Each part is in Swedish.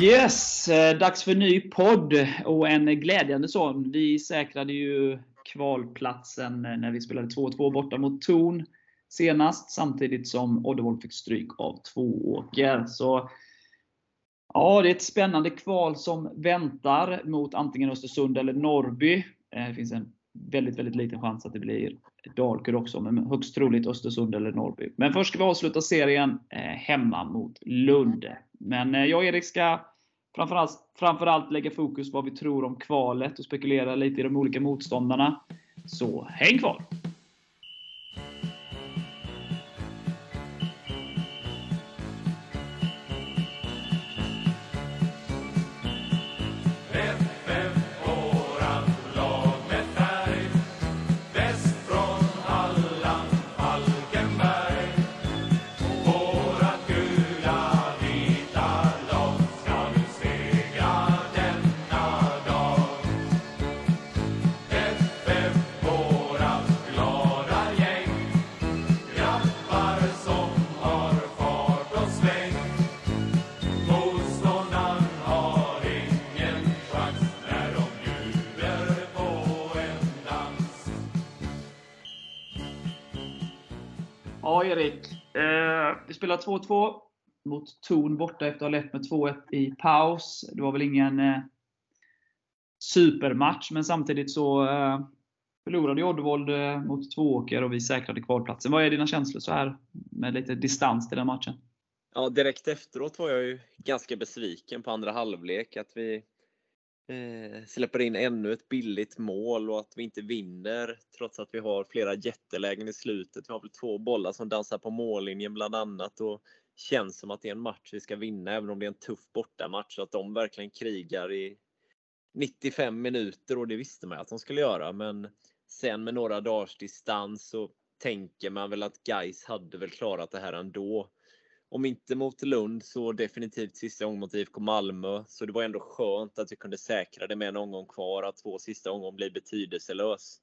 Yes, eh, dags för ny podd och en glädjande sån. Vi säkrade ju kvalplatsen eh, när vi spelade 2-2 borta mot Torn senast, samtidigt som Oddevold fick stryk av Tvååker. Så Ja, det är ett spännande kval som väntar mot antingen Östersund eller Norrby. Eh, det finns en väldigt, väldigt liten chans att det blir Dalkurd också, men högst troligt Östersund eller Norrby. Men först ska vi avsluta serien hemma mot Lund. Men jag och Erik ska framförallt, framförallt lägga fokus på vad vi tror om kvalet och spekulera lite i de olika motståndarna. Så häng kvar! Erik. Eh, vi spelar 2-2 mot Torn borta efter att ha lett med 2-1 i paus. Det var väl ingen eh, supermatch, men samtidigt så eh, förlorade Oddevold eh, mot Tvååker och vi säkrade kvalplatsen. Vad är dina känslor så här med lite distans till den matchen? Ja, direkt efteråt var jag ju ganska besviken på andra halvlek. Att vi eh, släpper in ännu ett billigt mål och att vi inte vinner trots att vi har flera jättelägen i slutet. Vi har väl två bollar som dansar på mållinjen bland annat och känns som att det är en match vi ska vinna även om det är en tuff bortamatch. Så att de verkligen krigar i 95 minuter och det visste man att de skulle göra. Men sen med några dagars distans så tänker man väl att Geis hade väl klarat det här ändå om inte mot Lund så definitivt sista gången mot IFK Malmö. Så det var ändå skönt att vi kunde säkra det med en omgång kvar, att två sista omgången blir betydelselös.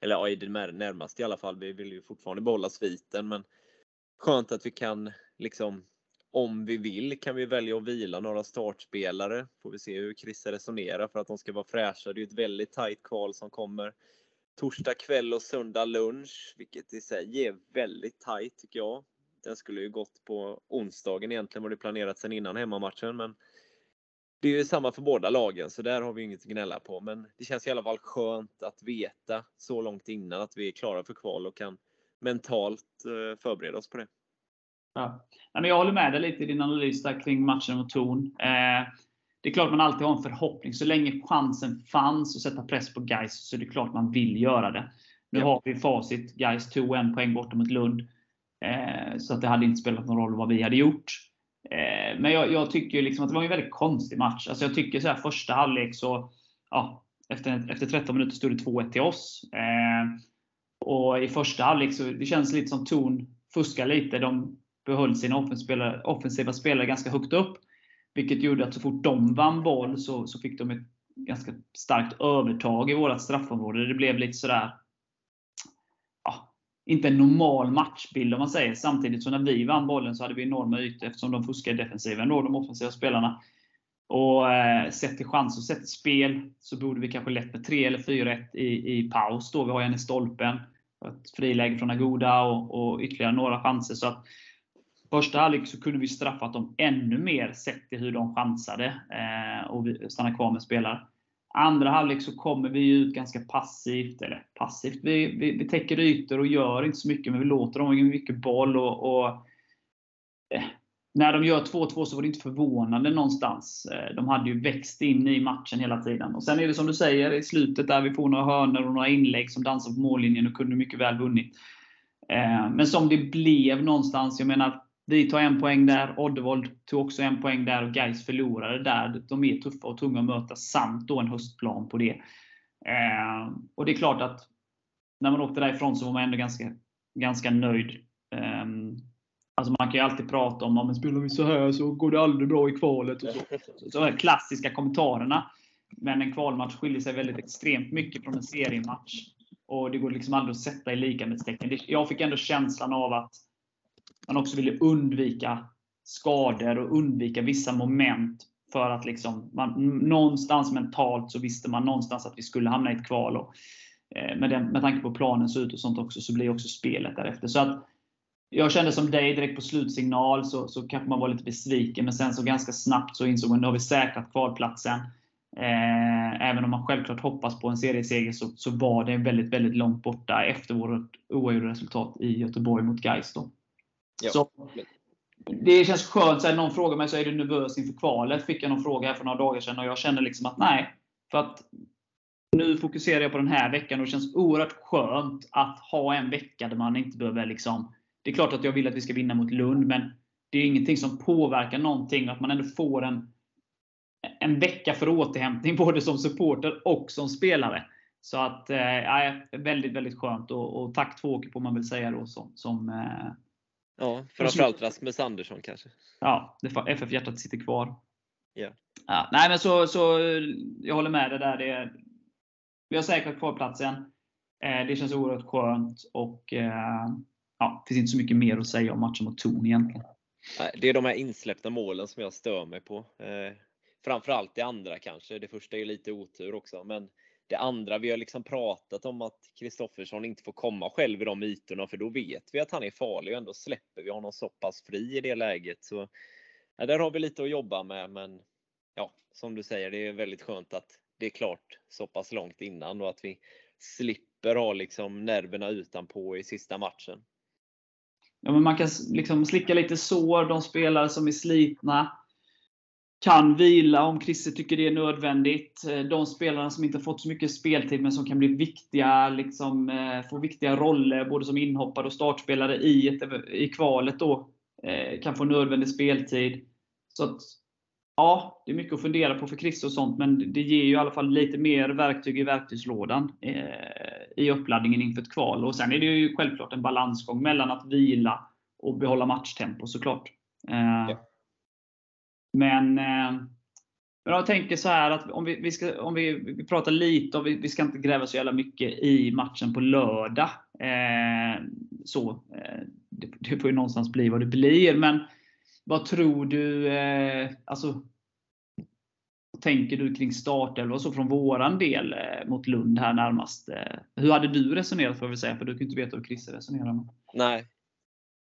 Eller ja, i det närmaste i alla fall. Vi vill ju fortfarande behålla sviten, men skönt att vi kan liksom om vi vill kan vi välja att vila några startspelare. Får vi se hur Christer resonerar för att de ska vara fräscha. Det är ju ett väldigt tajt kval som kommer torsdag kväll och söndag lunch, vilket i sig är väldigt tajt tycker jag. Den skulle ju gått på onsdagen egentligen var det planerat sedan innan hemmamatchen. Men det är ju samma för båda lagen så där har vi inget att gnälla på. Men det känns i alla fall skönt att veta så långt innan att vi är klara för kval och kan mentalt eh, förbereda oss på det. Ja. Jag håller med dig lite i din analys där kring matchen mot Torn. Eh, det är klart man alltid har en förhoppning. Så länge chansen fanns att sätta press på Gais så är det klart man vill göra det. Nu ja. har vi facit. Gais tog en poäng borta mot Lund. Eh, så att det hade inte spelat någon roll vad vi hade gjort. Eh, men jag, jag tycker liksom att det var en väldigt konstig match. Alltså jag tycker så här, första halvlek så, ja, efter, efter 13 minuter stod det 2-1 till oss. Eh, och i första halvlek så det känns lite som Torn fuskar lite. De behöll sina offensiva, offensiva spelare ganska högt upp. Vilket gjorde att så fort de vann boll så, så fick de ett ganska starkt övertag i vårt straffområde. Det blev lite sådär inte en normal matchbild om man säger. Samtidigt som när vi vann bollen så hade vi enorma ytor eftersom de fuskade i defensiven, då, de offensiva spelarna. Och eh, sett till chans och sett till spel så borde vi kanske lett med 3 eller 4-1 i, i paus. Då. Vi har en i stolpen, ett friläge från Agoda och, och ytterligare några chanser. Så att Första halvlek så kunde vi straffat dem ännu mer sett till hur de chansade eh, och stannade kvar med spelare. Andra halvlek så kommer vi ut ganska passivt. Eller passivt, vi, vi, vi täcker ytor och gör inte så mycket, men vi låter dem ha mycket boll. och, och eh, när de gör 2-2 så var det inte förvånande någonstans. Eh, de hade ju växt in i matchen hela tiden. Och Sen är det som du säger, i slutet där vi får några hörnor och några inlägg som dansar på mållinjen och kunde mycket väl vunnit. Eh, men som det blev någonstans, jag menar vi tar en poäng där, Oddevold tog också en poäng där och Gais förlorade där. De är tuffa och tunga att möta, samt då en höstplan på det. Eh, och det är klart att när man åkte därifrån så var man ändå ganska, ganska nöjd. Eh, alltså man kan ju alltid prata om, att spelar vi så här så går det aldrig bra i kvalet. Och så. så här klassiska kommentarerna. Men en kvalmatch skiljer sig väldigt extremt mycket från en seriematch. Och det går liksom aldrig att sätta i likamedstecken. Jag fick ändå känslan av att man också ville undvika skador och undvika vissa moment För att liksom, man, någonstans mentalt så visste man någonstans att vi skulle hamna i ett kval. Och, eh, med, den, med tanke på planen så ut och sånt också, så blir också spelet därefter. Så att, jag kände som dig direkt på slutsignal så, så kanske man var lite besviken. Men sen så ganska snabbt så insåg man att nu har vi säkrat kvalplatsen. Eh, även om man självklart hoppas på en serieseger så, så var det väldigt, väldigt långt borta efter vårt oavgjorda resultat i Göteborg mot Gais. Ja. Så, det känns skönt. Så här, någon frågar mig så är du nervös inför kvalet. Fick jag någon fråga här för några dagar sedan och jag känner liksom att nej. För att nu fokuserar jag på den här veckan och det känns oerhört skönt att ha en vecka där man inte behöver liksom Det är klart att jag vill att vi ska vinna mot Lund, men det är ingenting som påverkar någonting. Att man ändå får en en vecka för återhämtning både som supporter och som spelare. Så att, eh, väldigt, väldigt skönt. Och, och tack Tvååker får man väl säga då som, som eh, Ja, framförallt Rasmus Andersson kanske. Ja, FF-hjärtat sitter kvar. Yeah. Ja, nej men så, så jag håller med dig där. Det, vi har säkrat kvalplatsen. Eh, det känns oerhört skönt och eh, ja, det finns inte så mycket mer att säga om matchen mot Torn egentligen. Det är de här insläppta målen som jag stör mig på. Eh, framförallt det andra kanske. Det första är lite otur också, men det andra, vi har liksom pratat om att Kristoffersson inte får komma själv i de ytorna, för då vet vi att han är farlig och ändå släpper vi honom så pass fri i det läget. Så ja, där har vi lite att jobba med, men ja, som du säger, det är väldigt skönt att det är klart så pass långt innan och att vi slipper ha liksom nerverna utanpå i sista matchen. Ja, men man kan liksom slicka lite sår, de spelare som är slitna kan vila om Christer tycker det är nödvändigt. Eh, de spelarna som inte fått så mycket speltid men som kan bli viktiga, liksom, eh, få viktiga roller både som inhoppare och startspelare i, ett, i kvalet då, eh, kan få nödvändig speltid. Så att, ja, det är mycket att fundera på för Christer och sånt, men det ger ju i alla fall lite mer verktyg i verktygslådan i uppladdningen inför ett kval. Och Sen är det ju självklart en balansgång mellan att vila och behålla matchtempo såklart. Ja. Men, eh, men jag tänker så här att om vi, vi ska, om vi, vi pratar lite, och vi, vi ska inte gräva så jävla mycket i matchen på lördag. Eh, så, eh, det, det, får ju någonstans bli vad det blir. Men vad tror du, eh, alltså, tänker du kring startelva så från våran del eh, mot Lund här närmast? Eh, hur hade du resonerat får vi säga? För du kan ju inte veta hur Christer resonerar. Nej,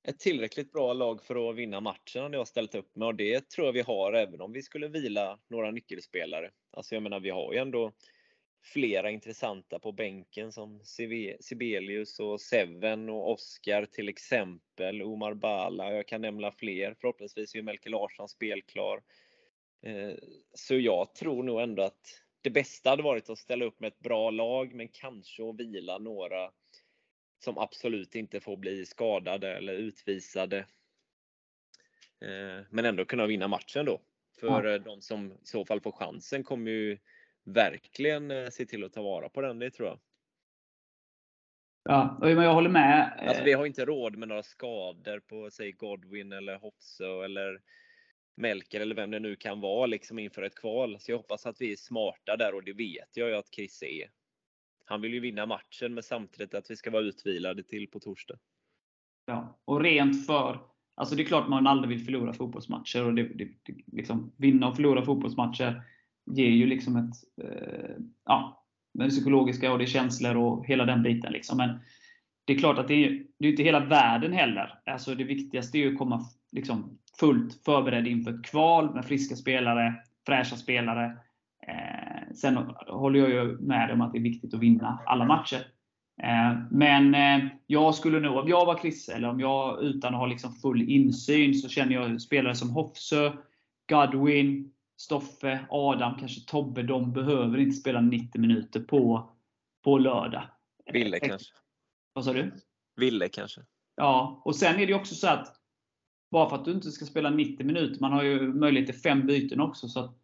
ett tillräckligt bra lag för att vinna matchen hade jag ställt upp med och det tror jag vi har även om vi skulle vila några nyckelspelare. Alltså jag menar vi har ju ändå flera intressanta på bänken som Sibelius och Seven och Oskar till exempel. Omar Bala, jag kan nämna fler. Förhoppningsvis är ju Melke Larsson spelklar. Eh, så jag tror nog ändå att det bästa hade varit att ställa upp med ett bra lag men kanske att vila några som absolut inte får bli skadade eller utvisade. Eh, men ändå kunna vinna matchen då. För ja. de som i så fall får chansen kommer ju verkligen eh, se till att ta vara på den, det tror jag. Ja, men jag håller med. Alltså, vi har inte råd med några skador på säg Godwin eller Hopso eller Melker eller vem det nu kan vara liksom inför ett kval. Så jag hoppas att vi är smarta där och det vet jag ju att Chris är han vill ju vinna matchen, men samtidigt att vi ska vara utvilade till på torsdag. Ja, och rent för Alltså det är klart man aldrig vill förlora fotbollsmatcher. och det, det, liksom, Vinna och förlora fotbollsmatcher ger ju liksom ett... Eh, ja, det psykologiska och det är känslor och hela den biten. Liksom. Men det är klart att det är, det är inte hela världen heller. Alltså det viktigaste är ju att komma liksom, fullt förberedd inför ett kval med friska spelare, fräscha spelare. Eh, sen håller jag ju med om att det är viktigt att vinna alla matcher. Eh, men eh, jag skulle nog, om jag var Chris, eller om jag utan att ha liksom full insyn, så känner jag spelare som Hofsö, Godwin, Stoffe, Adam, kanske Tobbe. De behöver inte spela 90 minuter på, på lördag. Ville kanske. Vad sa du? Ville kanske. Ja, och sen är det också så att bara för att du inte ska spela 90 minuter, man har ju möjlighet till fem byten också. Så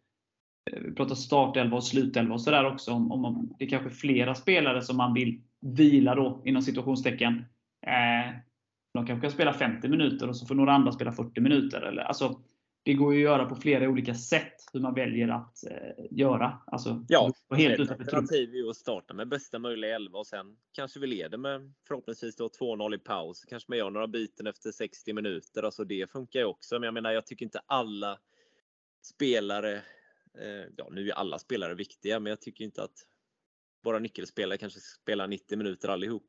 vi pratar startelva och slutelva och sådär också. Om, om det är kanske flera spelare som man vill vila då, inom situationstecken. Eh, de kanske kan spela 50 minuter och så får några andra spela 40 minuter. Eller, alltså, det går ju att göra på flera olika sätt hur man väljer att eh, göra. Alltså, ja, helt ett alternativ är att starta med bästa möjliga elva och sen kanske vi leder med förhoppningsvis 2-0 i paus. Kanske man gör några byten efter 60 minuter. Alltså det funkar ju också. Men jag menar, jag tycker inte alla spelare, Eh, ja nu är alla spelare viktiga, men jag tycker inte att våra nyckelspelare kanske spelar 90 minuter allihop.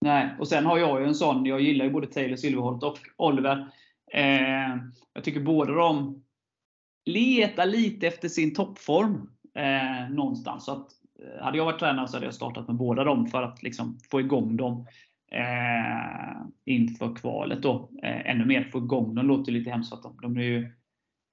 Nej, och sen har jag ju en sån, jag gillar ju både Taylor Silverholt och Oliver. Eh, jag tycker båda de letar lite efter sin toppform eh, någonstans. Så att, eh, hade jag varit tränare så hade jag startat med båda dem för att liksom få igång dem eh, inför kvalet. Då. Eh, ännu mer få igång dem låter lite hemskt. Att de, de är ju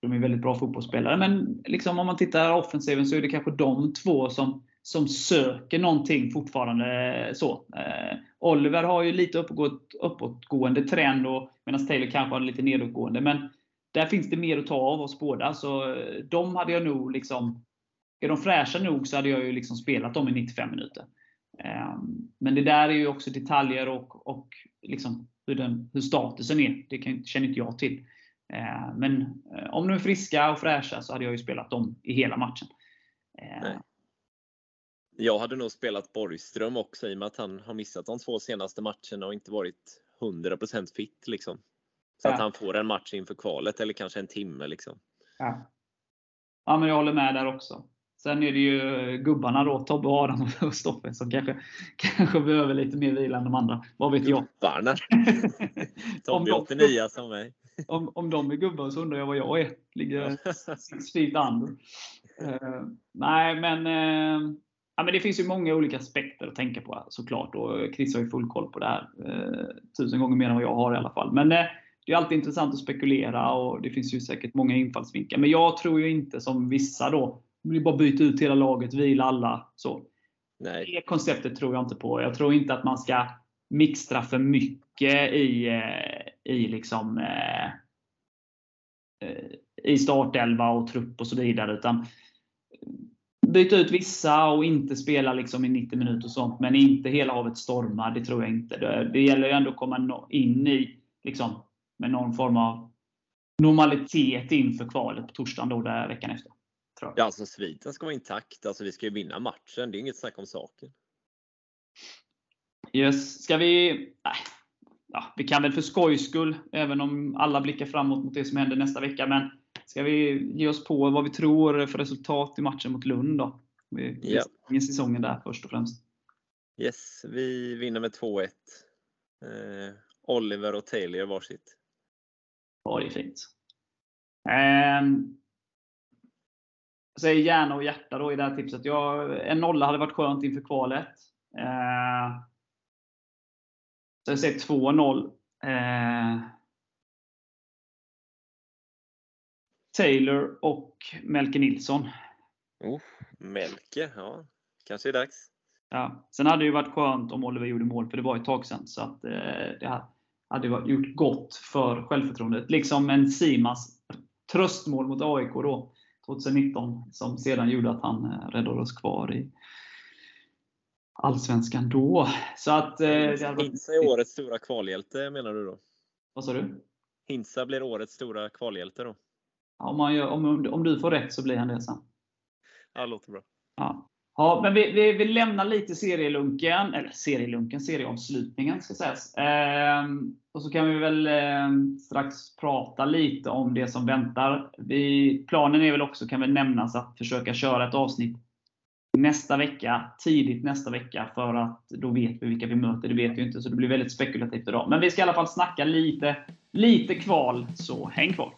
de är väldigt bra fotbollsspelare. Men liksom om man tittar offensiven så är det kanske de två som, som söker någonting fortfarande. Eh, så. Eh, Oliver har ju lite uppåt, uppåtgående trend medan Taylor kanske har lite nedåtgående. Men där finns det mer att ta av oss båda. Så eh, de hade jag nog liksom är de fräscha nog så hade jag ju liksom spelat dem i 95 minuter. Ehm, men det där är ju också detaljer och, och liksom hur, den, hur statusen är. Det kan, känner inte jag till. Ehm, men eh, om de är friska och fräscha så hade jag ju spelat dem i hela matchen. Ehm, Nej. Jag hade nog spelat Borgström också i och med att han har missat de två senaste matcherna och inte varit 100% fit. Liksom. Så ja. att han får en match inför kvalet eller kanske en timme. Liksom. Ja. ja, men jag håller med där också. Sen är det ju gubbarna då, Tobbe, Adam och Stoffe, som kanske, kanske behöver lite mer vila än de andra. Vad vet jag? Gubbarna! Tobbe 89 som mig. Om, om de är gubbar så undrar jag vad jag är. Ligger six feet under. Uh, nej, men, uh, ja, men det finns ju många olika aspekter att tänka på såklart. Och Chris har ju full koll på det här. Uh, tusen gånger mer än vad jag har i alla fall. Men det är alltid intressant att spekulera och det finns ju säkert många infallsvinklar. Men jag tror ju inte som vissa då det bara byta ut hela laget, vila alla. Så. Nej. Det konceptet tror jag inte på. Jag tror inte att man ska mixtra för mycket i, i liksom eh, eh, i startelva och trupp och så vidare. Utan byta ut vissa och inte spela liksom i 90 minuter och sånt. Men inte hela havet stormar. Det tror jag inte. Det, det gäller ju ändå att komma in i liksom, med någon form av normalitet inför kvalet på torsdagen då, där veckan efter. Tror jag. Ja, alltså sviten ska vara intakt. Alltså vi ska ju vinna matchen. Det är inget snack om saken. Yes. Ska vi... Nej. Ja, vi kan väl för skojs skull, även om alla blickar framåt mot det som händer nästa vecka, men ska vi ge oss på vad vi tror för resultat i matchen mot Lund då? Vi yeah. säsongen där först och främst. Yes, vi vinner med 2-1. Eh, Oliver och Taylor varsitt. Ja, det är fint. Jag säger hjärna och hjärta då i det här tipset. Jag, en nolla hade varit skönt inför kvalet. Eh, så jag säger 2-0. Eh, Taylor och Melke Nilsson. Oh, Melke, ja. Kanske är dags. Ja. Sen hade det ju varit skönt om Oliver gjorde mål, för det var ett tag sedan. Så att, eh, det hade gjort gott för självförtroendet. Liksom en Simas tröstmål mot AIK då. 2019 som sedan gjorde att han eh, räddade oss kvar i Allsvenskan då. Så att, eh, Hinsa är årets stora kvalhjälte menar du då? Vad sa du? Hinsa blir årets stora kvalhjälte då? Ja, om, man gör, om, om du får rätt så blir han det sen. Ja, det låter bra. Ja. Ja, men vi, vi, vi lämnar lite serielunken, eller serielunken, serieavslutningen ska sägas. Ehm, och så kan vi väl eh, strax prata lite om det som väntar. Vi, planen är väl också, kan väl nämnas, att försöka köra ett avsnitt nästa vecka, tidigt nästa vecka, för att då vet vi vilka vi möter. Det vet vi inte, så det blir väldigt spekulativt idag. Men vi ska i alla fall snacka lite, lite kval, så häng kvar!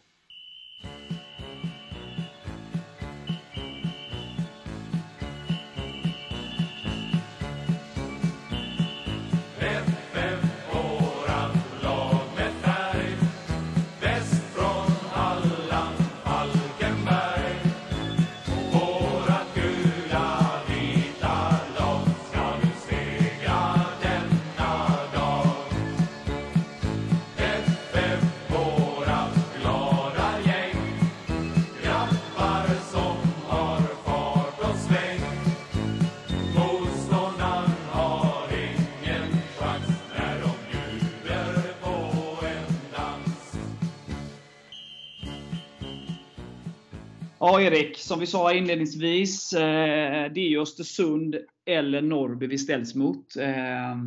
Ja, Erik, som vi sa inledningsvis, eh, det är ju Östersund eller Norrby vi ställs mot. Eh,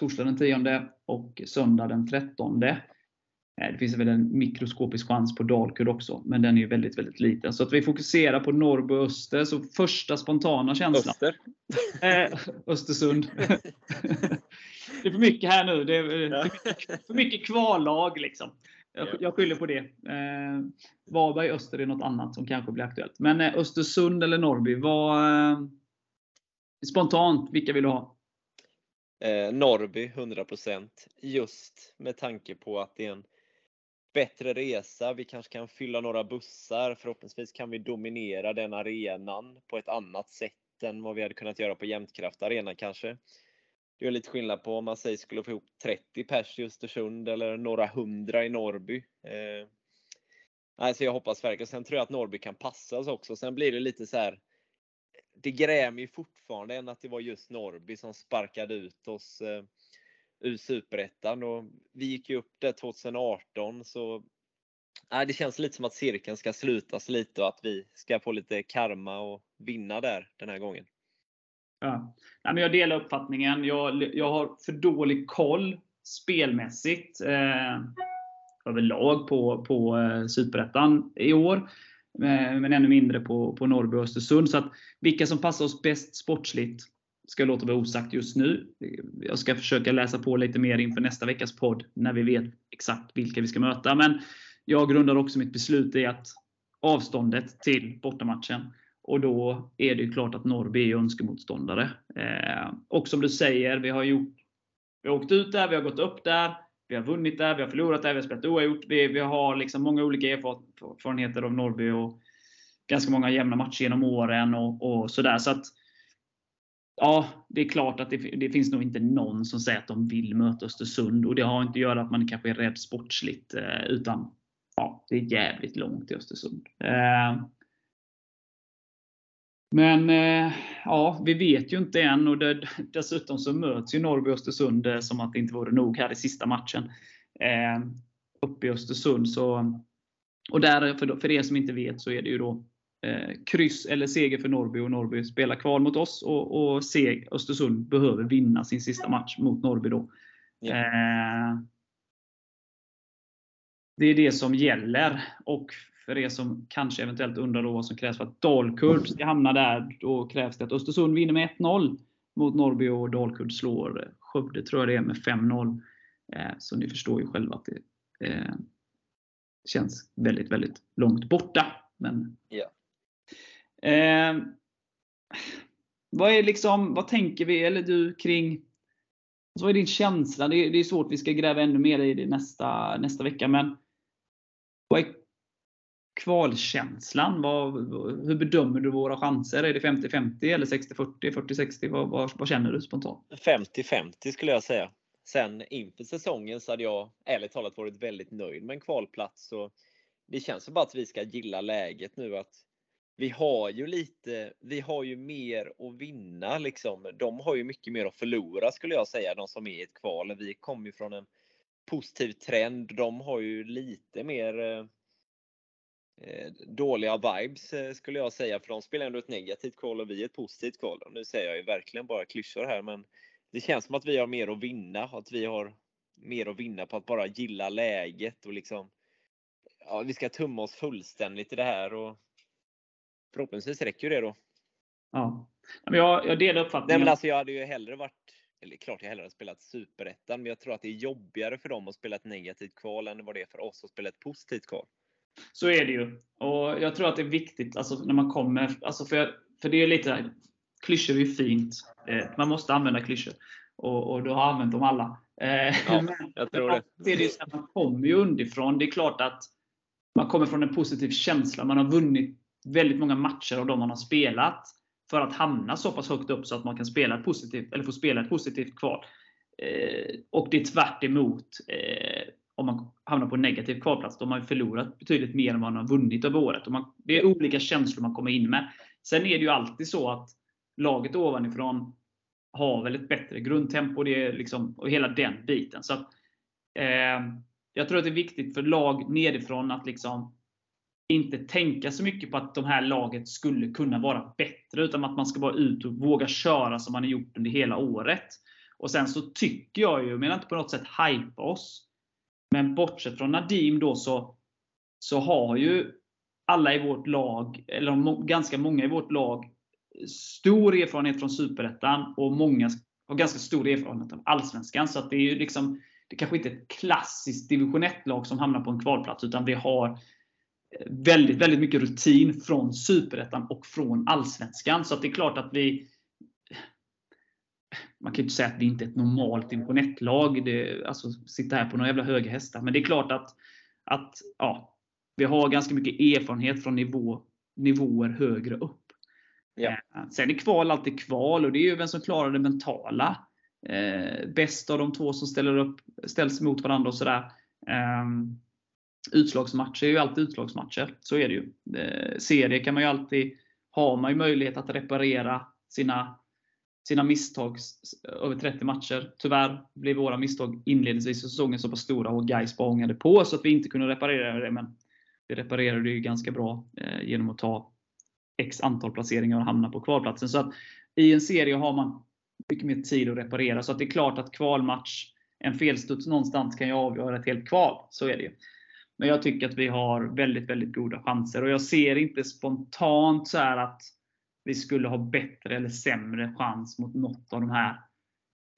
torsdag den 10 och söndag den 13. Det finns väl en mikroskopisk chans på Dalkurd också, men den är ju väldigt, väldigt liten. Så att vi fokuserar på Norrby och Öster. Så första spontana känslan. Öster? Eh, Östersund. det är för mycket här nu. Det är för mycket, för mycket kvallag. Liksom. Jag, jag skyller på det. Eh, Varberg Öster är något annat som kanske blir aktuellt. Men eh, Östersund eller Norrby, vad, eh, spontant, vilka vill du ha? Eh, Norrby 100% just med tanke på att det är en bättre resa. Vi kanske kan fylla några bussar. Förhoppningsvis kan vi dominera den arenan på ett annat sätt än vad vi hade kunnat göra på Jämtkraft Arena kanske. Det är lite skillnad på om man säger skulle få ihop 30 pers i Östersund eller några hundra i Norrby. Eh, alltså jag hoppas verkligen. Sen tror jag att Norrby kan passa oss också. Sen blir det lite så här. Det grämer ju fortfarande än att det var just Norrby som sparkade ut oss eh, ur Superettan och vi gick ju upp där 2018 så nej, det känns lite som att cirkeln ska slutas lite och att vi ska få lite karma och vinna där den här gången. Ja. Nej, men jag delar uppfattningen. Jag, jag har för dålig koll spelmässigt eh, överlag på, på eh, Superettan i år. Eh, men ännu mindre på, på Norrby och Östersund. Så att vilka som passar oss bäst sportsligt ska jag låta vara osagt just nu. Jag ska försöka läsa på lite mer inför nästa veckas podd när vi vet exakt vilka vi ska möta. Men jag grundar också mitt beslut i att avståndet till bortamatchen och då är det ju klart att Norrby är önskemotståndare. Eh, och som du säger, vi har, gjort, vi har åkt ut där, vi har gått upp där, vi har vunnit där, vi har förlorat där, vi har spelat oavgjort. Vi, vi har liksom många olika erfarenheter av Norrby och ganska många jämna matcher genom åren och, och sådär. Så att, ja, det är klart att det, det, finns nog inte någon som säger att de vill möta Östersund. Och det har inte att göra att man kanske är rädd sportsligt. Eh, utan ja, det är jävligt långt till Östersund. Eh, men eh, ja, vi vet ju inte än och det, dessutom så möts ju Norrby och Östersund eh, som att det inte vore nog här i sista matchen. Eh, uppe i Östersund. Så, och där, för, för er som inte vet, så är det ju då eh, kryss eller seger för Norrby och Norrby spelar kval mot oss och, och seg, Östersund behöver vinna sin sista match mot Norrby då. Ja. Eh, det är det som gäller. Och för er som kanske eventuellt undrar vad som krävs för att Dalkurd ska hamna där, då krävs det att Östersund vinner med 1-0 mot Norrby och Dalkurd slår Skövde, tror jag det är, med 5-0. Eh, så ni förstår ju själva att det eh, känns väldigt, väldigt långt borta. Men, ja. eh, vad, är liksom, vad tänker vi, eller du, kring vad är din känsla? Det är, det är svårt, vi ska gräva ännu mer i det nästa, nästa vecka. Men vad är kvalkänslan? Vad, hur bedömer du våra chanser? Är det 50-50 eller 60-40, 40-60? Vad, vad, vad, känner du spontant? 50-50 skulle jag säga. Sen inför säsongen så hade jag ärligt talat varit väldigt nöjd med en kvalplats. Så det känns bara att vi ska gilla läget nu. att vi har ju lite, vi har ju mer att vinna liksom. De har ju mycket mer att förlora skulle jag säga, de som är i ett kval. Vi kommer ju från en positiv trend. De har ju lite mer eh, dåliga vibes eh, skulle jag säga, för de spelar ändå ett negativt kval och vi ett positivt kval. Nu säger jag ju verkligen bara klyschor här, men det känns som att vi har mer att vinna, att vi har mer att vinna på att bara gilla läget och liksom ja, vi ska tumma oss fullständigt i det här och förhoppningsvis räcker det då. Ja, jag, jag delar uppfattningen. Nej, men alltså jag hade ju hellre varit, eller klart jag hellre hade spelat superettan, men jag tror att det är jobbigare för dem att spela ett negativt kval än vad det är för oss att spela ett positivt kval. Så är det ju. Och Jag tror att det är viktigt alltså, när man kommer. Alltså för, för det är lite, klyschor är fint. Eh, man måste använda klyschor. Och, och du har använt dem alla. Eh, ja, jag tror det. det är det så man kommer ju underifrån. Det är klart att man kommer från en positiv känsla. Man har vunnit väldigt många matcher av de man har spelat. För att hamna så pass högt upp så att man kan spela positivt, eller få spela ett positivt kval. Eh, och det är tvärt emot eh, om man hamnar på en negativ kvalplats, då har man förlorat betydligt mer än vad man har vunnit över året. Och man, det är olika känslor man kommer in med. Sen är det ju alltid så att laget ovanifrån har väl ett bättre grundtempo det är liksom, och hela den biten. Så att, eh, Jag tror att det är viktigt för lag nedifrån att liksom inte tänka så mycket på att de här laget skulle kunna vara bättre, utan att man ska vara ut och våga köra som man har gjort under hela året. Och Sen så tycker jag ju, jag menar inte på något sätt hypa oss, men bortsett från Nadim då så, så har ju alla i vårt lag, eller ganska många i vårt lag, stor erfarenhet från Superettan och många har ganska stor erfarenhet av Allsvenskan. Så att det är ju liksom, det kanske inte är ett klassiskt division 1-lag som hamnar på en kvalplats, utan vi har eh, väldigt, väldigt mycket rutin från Superettan och från Allsvenskan. Så att det är klart att vi man kan ju inte säga att vi inte är ett normalt division 1-lag. Alltså, sitta här på några jävla höga hästar. Men det är klart att, att ja, vi har ganska mycket erfarenhet från nivå, nivåer högre upp. Ja. Eh, sen är kval alltid kval och det är ju vem som klarar det mentala. Eh, bäst av de två som ställer upp, ställs mot varandra och sådär. Eh, utslagsmatcher är ju alltid utslagsmatcher. Så är det ju. Eh, serier kan man ju alltid, har man ju möjlighet att reparera sina, sina misstag över 30 matcher. Tyvärr blev våra misstag inledningsvis i säsongen så pass stora och Gais bara på så att vi inte kunde reparera det. Men vi reparerade det ju ganska bra eh, genom att ta X antal placeringar och hamna på kvalplatsen. Så att I en serie har man mycket mer tid att reparera. Så att det är klart att kvalmatch, en felstuds någonstans kan ju avgöra ett helt kval. Så är det ju. Men jag tycker att vi har väldigt, väldigt goda chanser. Och jag ser inte spontant så att vi skulle ha bättre eller sämre chans mot något av de här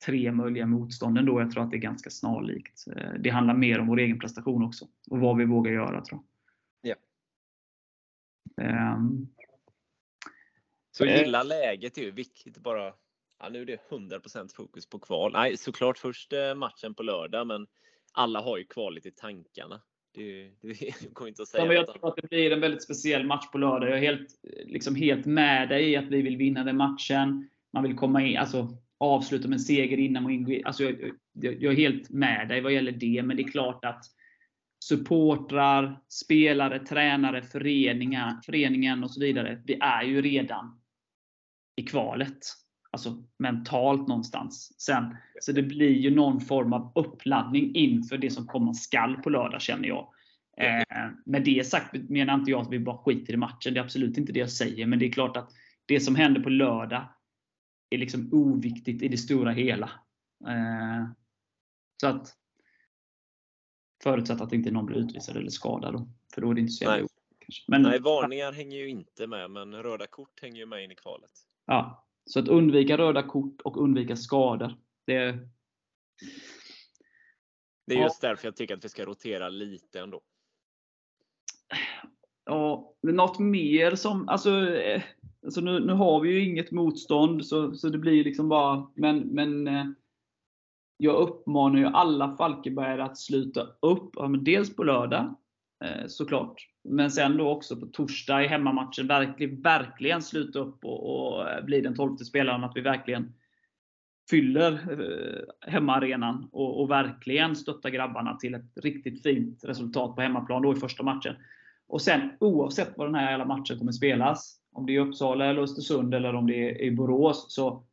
tre möjliga motstånden då. Jag tror att det är ganska snarlikt. Eh, det handlar mer om vår egen prestation också. Och vad vi vågar göra tror jag. Ja. Um, så eh. gilla läget är ju viktigt. Bara, ja, nu är det 100% fokus på kval. Nej, såklart först eh, matchen på lördag, men alla har ju kvalet i tankarna. Det, det går inte att säga. Ja, jag tror att det blir en väldigt speciell match på lördag. Jag är helt, liksom helt med dig i att vi vill vinna den matchen. Man vill komma in, alltså, avsluta med en seger innan man ingår. Alltså, jag, jag, jag är helt med dig vad gäller det, men det är klart att supportrar, spelare, tränare, föreningar, föreningen och så vidare. Vi är ju redan i kvalet. Alltså mentalt någonstans. Sen, så det blir ju någon form av uppladdning inför det som komma skall på lördag känner jag. Eh, med det sagt menar inte jag att vi bara skiter i matchen. Det är absolut inte det jag säger. Men det är klart att det som händer på lördag är liksom oviktigt i det stora hela. Eh, så att Förutsatt att inte någon blir utvisad eller skadad. Då, för då är det inte så jävla Nej. Nej, varningar hänger ju inte med, men röda kort hänger ju med in i kvalet. Ja, så att undvika röda kort och undvika skador. Det, det är just ja. därför jag tycker att vi ska rotera lite ändå. Ja, något mer som, alltså, eh, alltså nu, nu har vi ju inget motstånd så, så det blir liksom bara, men, men eh, jag uppmanar ju alla Falkenbergare att sluta upp. Ja, dels på lördag, Eh, såklart. Men sen då också på torsdag i hemmamatchen verkligen, verkligen sluta upp och, och eh, bli den tolfte spelaren. Att vi verkligen fyller eh, hemmaarenan och, och verkligen stöttar grabbarna till ett riktigt fint resultat på hemmaplan då i första matchen. Och sen oavsett var den här jävla matchen kommer spelas, om det är Uppsala eller Östersund eller om det är i Borås, så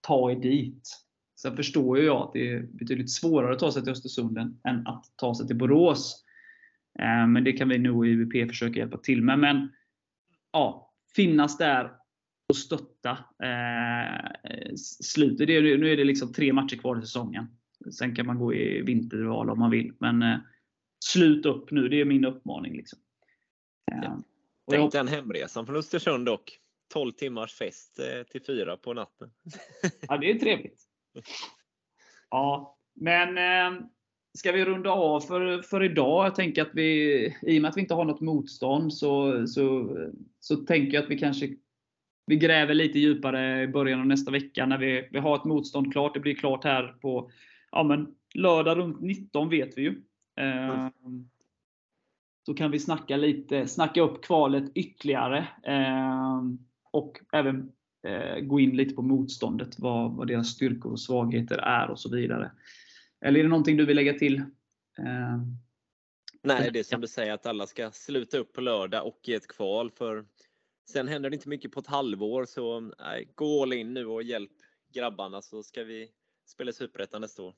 ta er dit. Sen förstår ju jag att det är betydligt svårare att ta sig till Östersund än att ta sig till Borås. Eh, men det kan vi nog i UVP försöka hjälpa till med. Men ja, finnas där och stötta. Eh, slutet, nu är det liksom tre matcher kvar i säsongen. Sen kan man gå i vinterval om man vill. Men eh, slut upp nu, det är min uppmaning. Liksom. Ja. Tänk den hemresan från Östersund dock. 12 timmars fest till fyra på natten. ja, det är trevligt. Ja, men ska vi runda av för, för idag? Jag tänker att vi, i och med att vi inte har något motstånd, så, så, så tänker jag att vi kanske vi gräver lite djupare i början av nästa vecka när vi, vi har ett motstånd klart. Det blir klart här på ja, men, lördag runt 19 vet vi ju. Eh, så kan vi snacka lite, snacka upp kvalet ytterligare. Eh, och även eh, gå in lite på motståndet, vad, vad deras styrkor och svagheter är och så vidare. Eller är det någonting du vill lägga till? Eh, Nej, det är som du säger att alla ska sluta upp på lördag och i ett kval. För sen händer det inte mycket på ett halvår, så nej, gå all in nu och hjälp grabbarna så ska vi spela Superettan nästa år.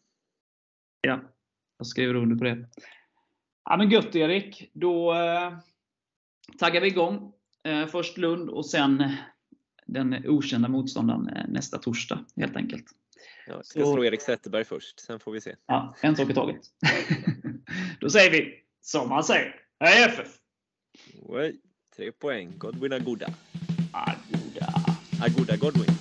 Ja, jag skriver under på det. Ja, men gött Erik, då eh, taggar vi igång. Eh, först Lund och sen den okända motståndaren nästa torsdag helt enkelt. Jag ska så, slå Erik Zetterberg först, sen får vi se. Ja, en sak i taget. Då säger vi som man säger. Hej FF! Oj, tre poäng. Godwin Agoda. Agoda. Agoda Godwin.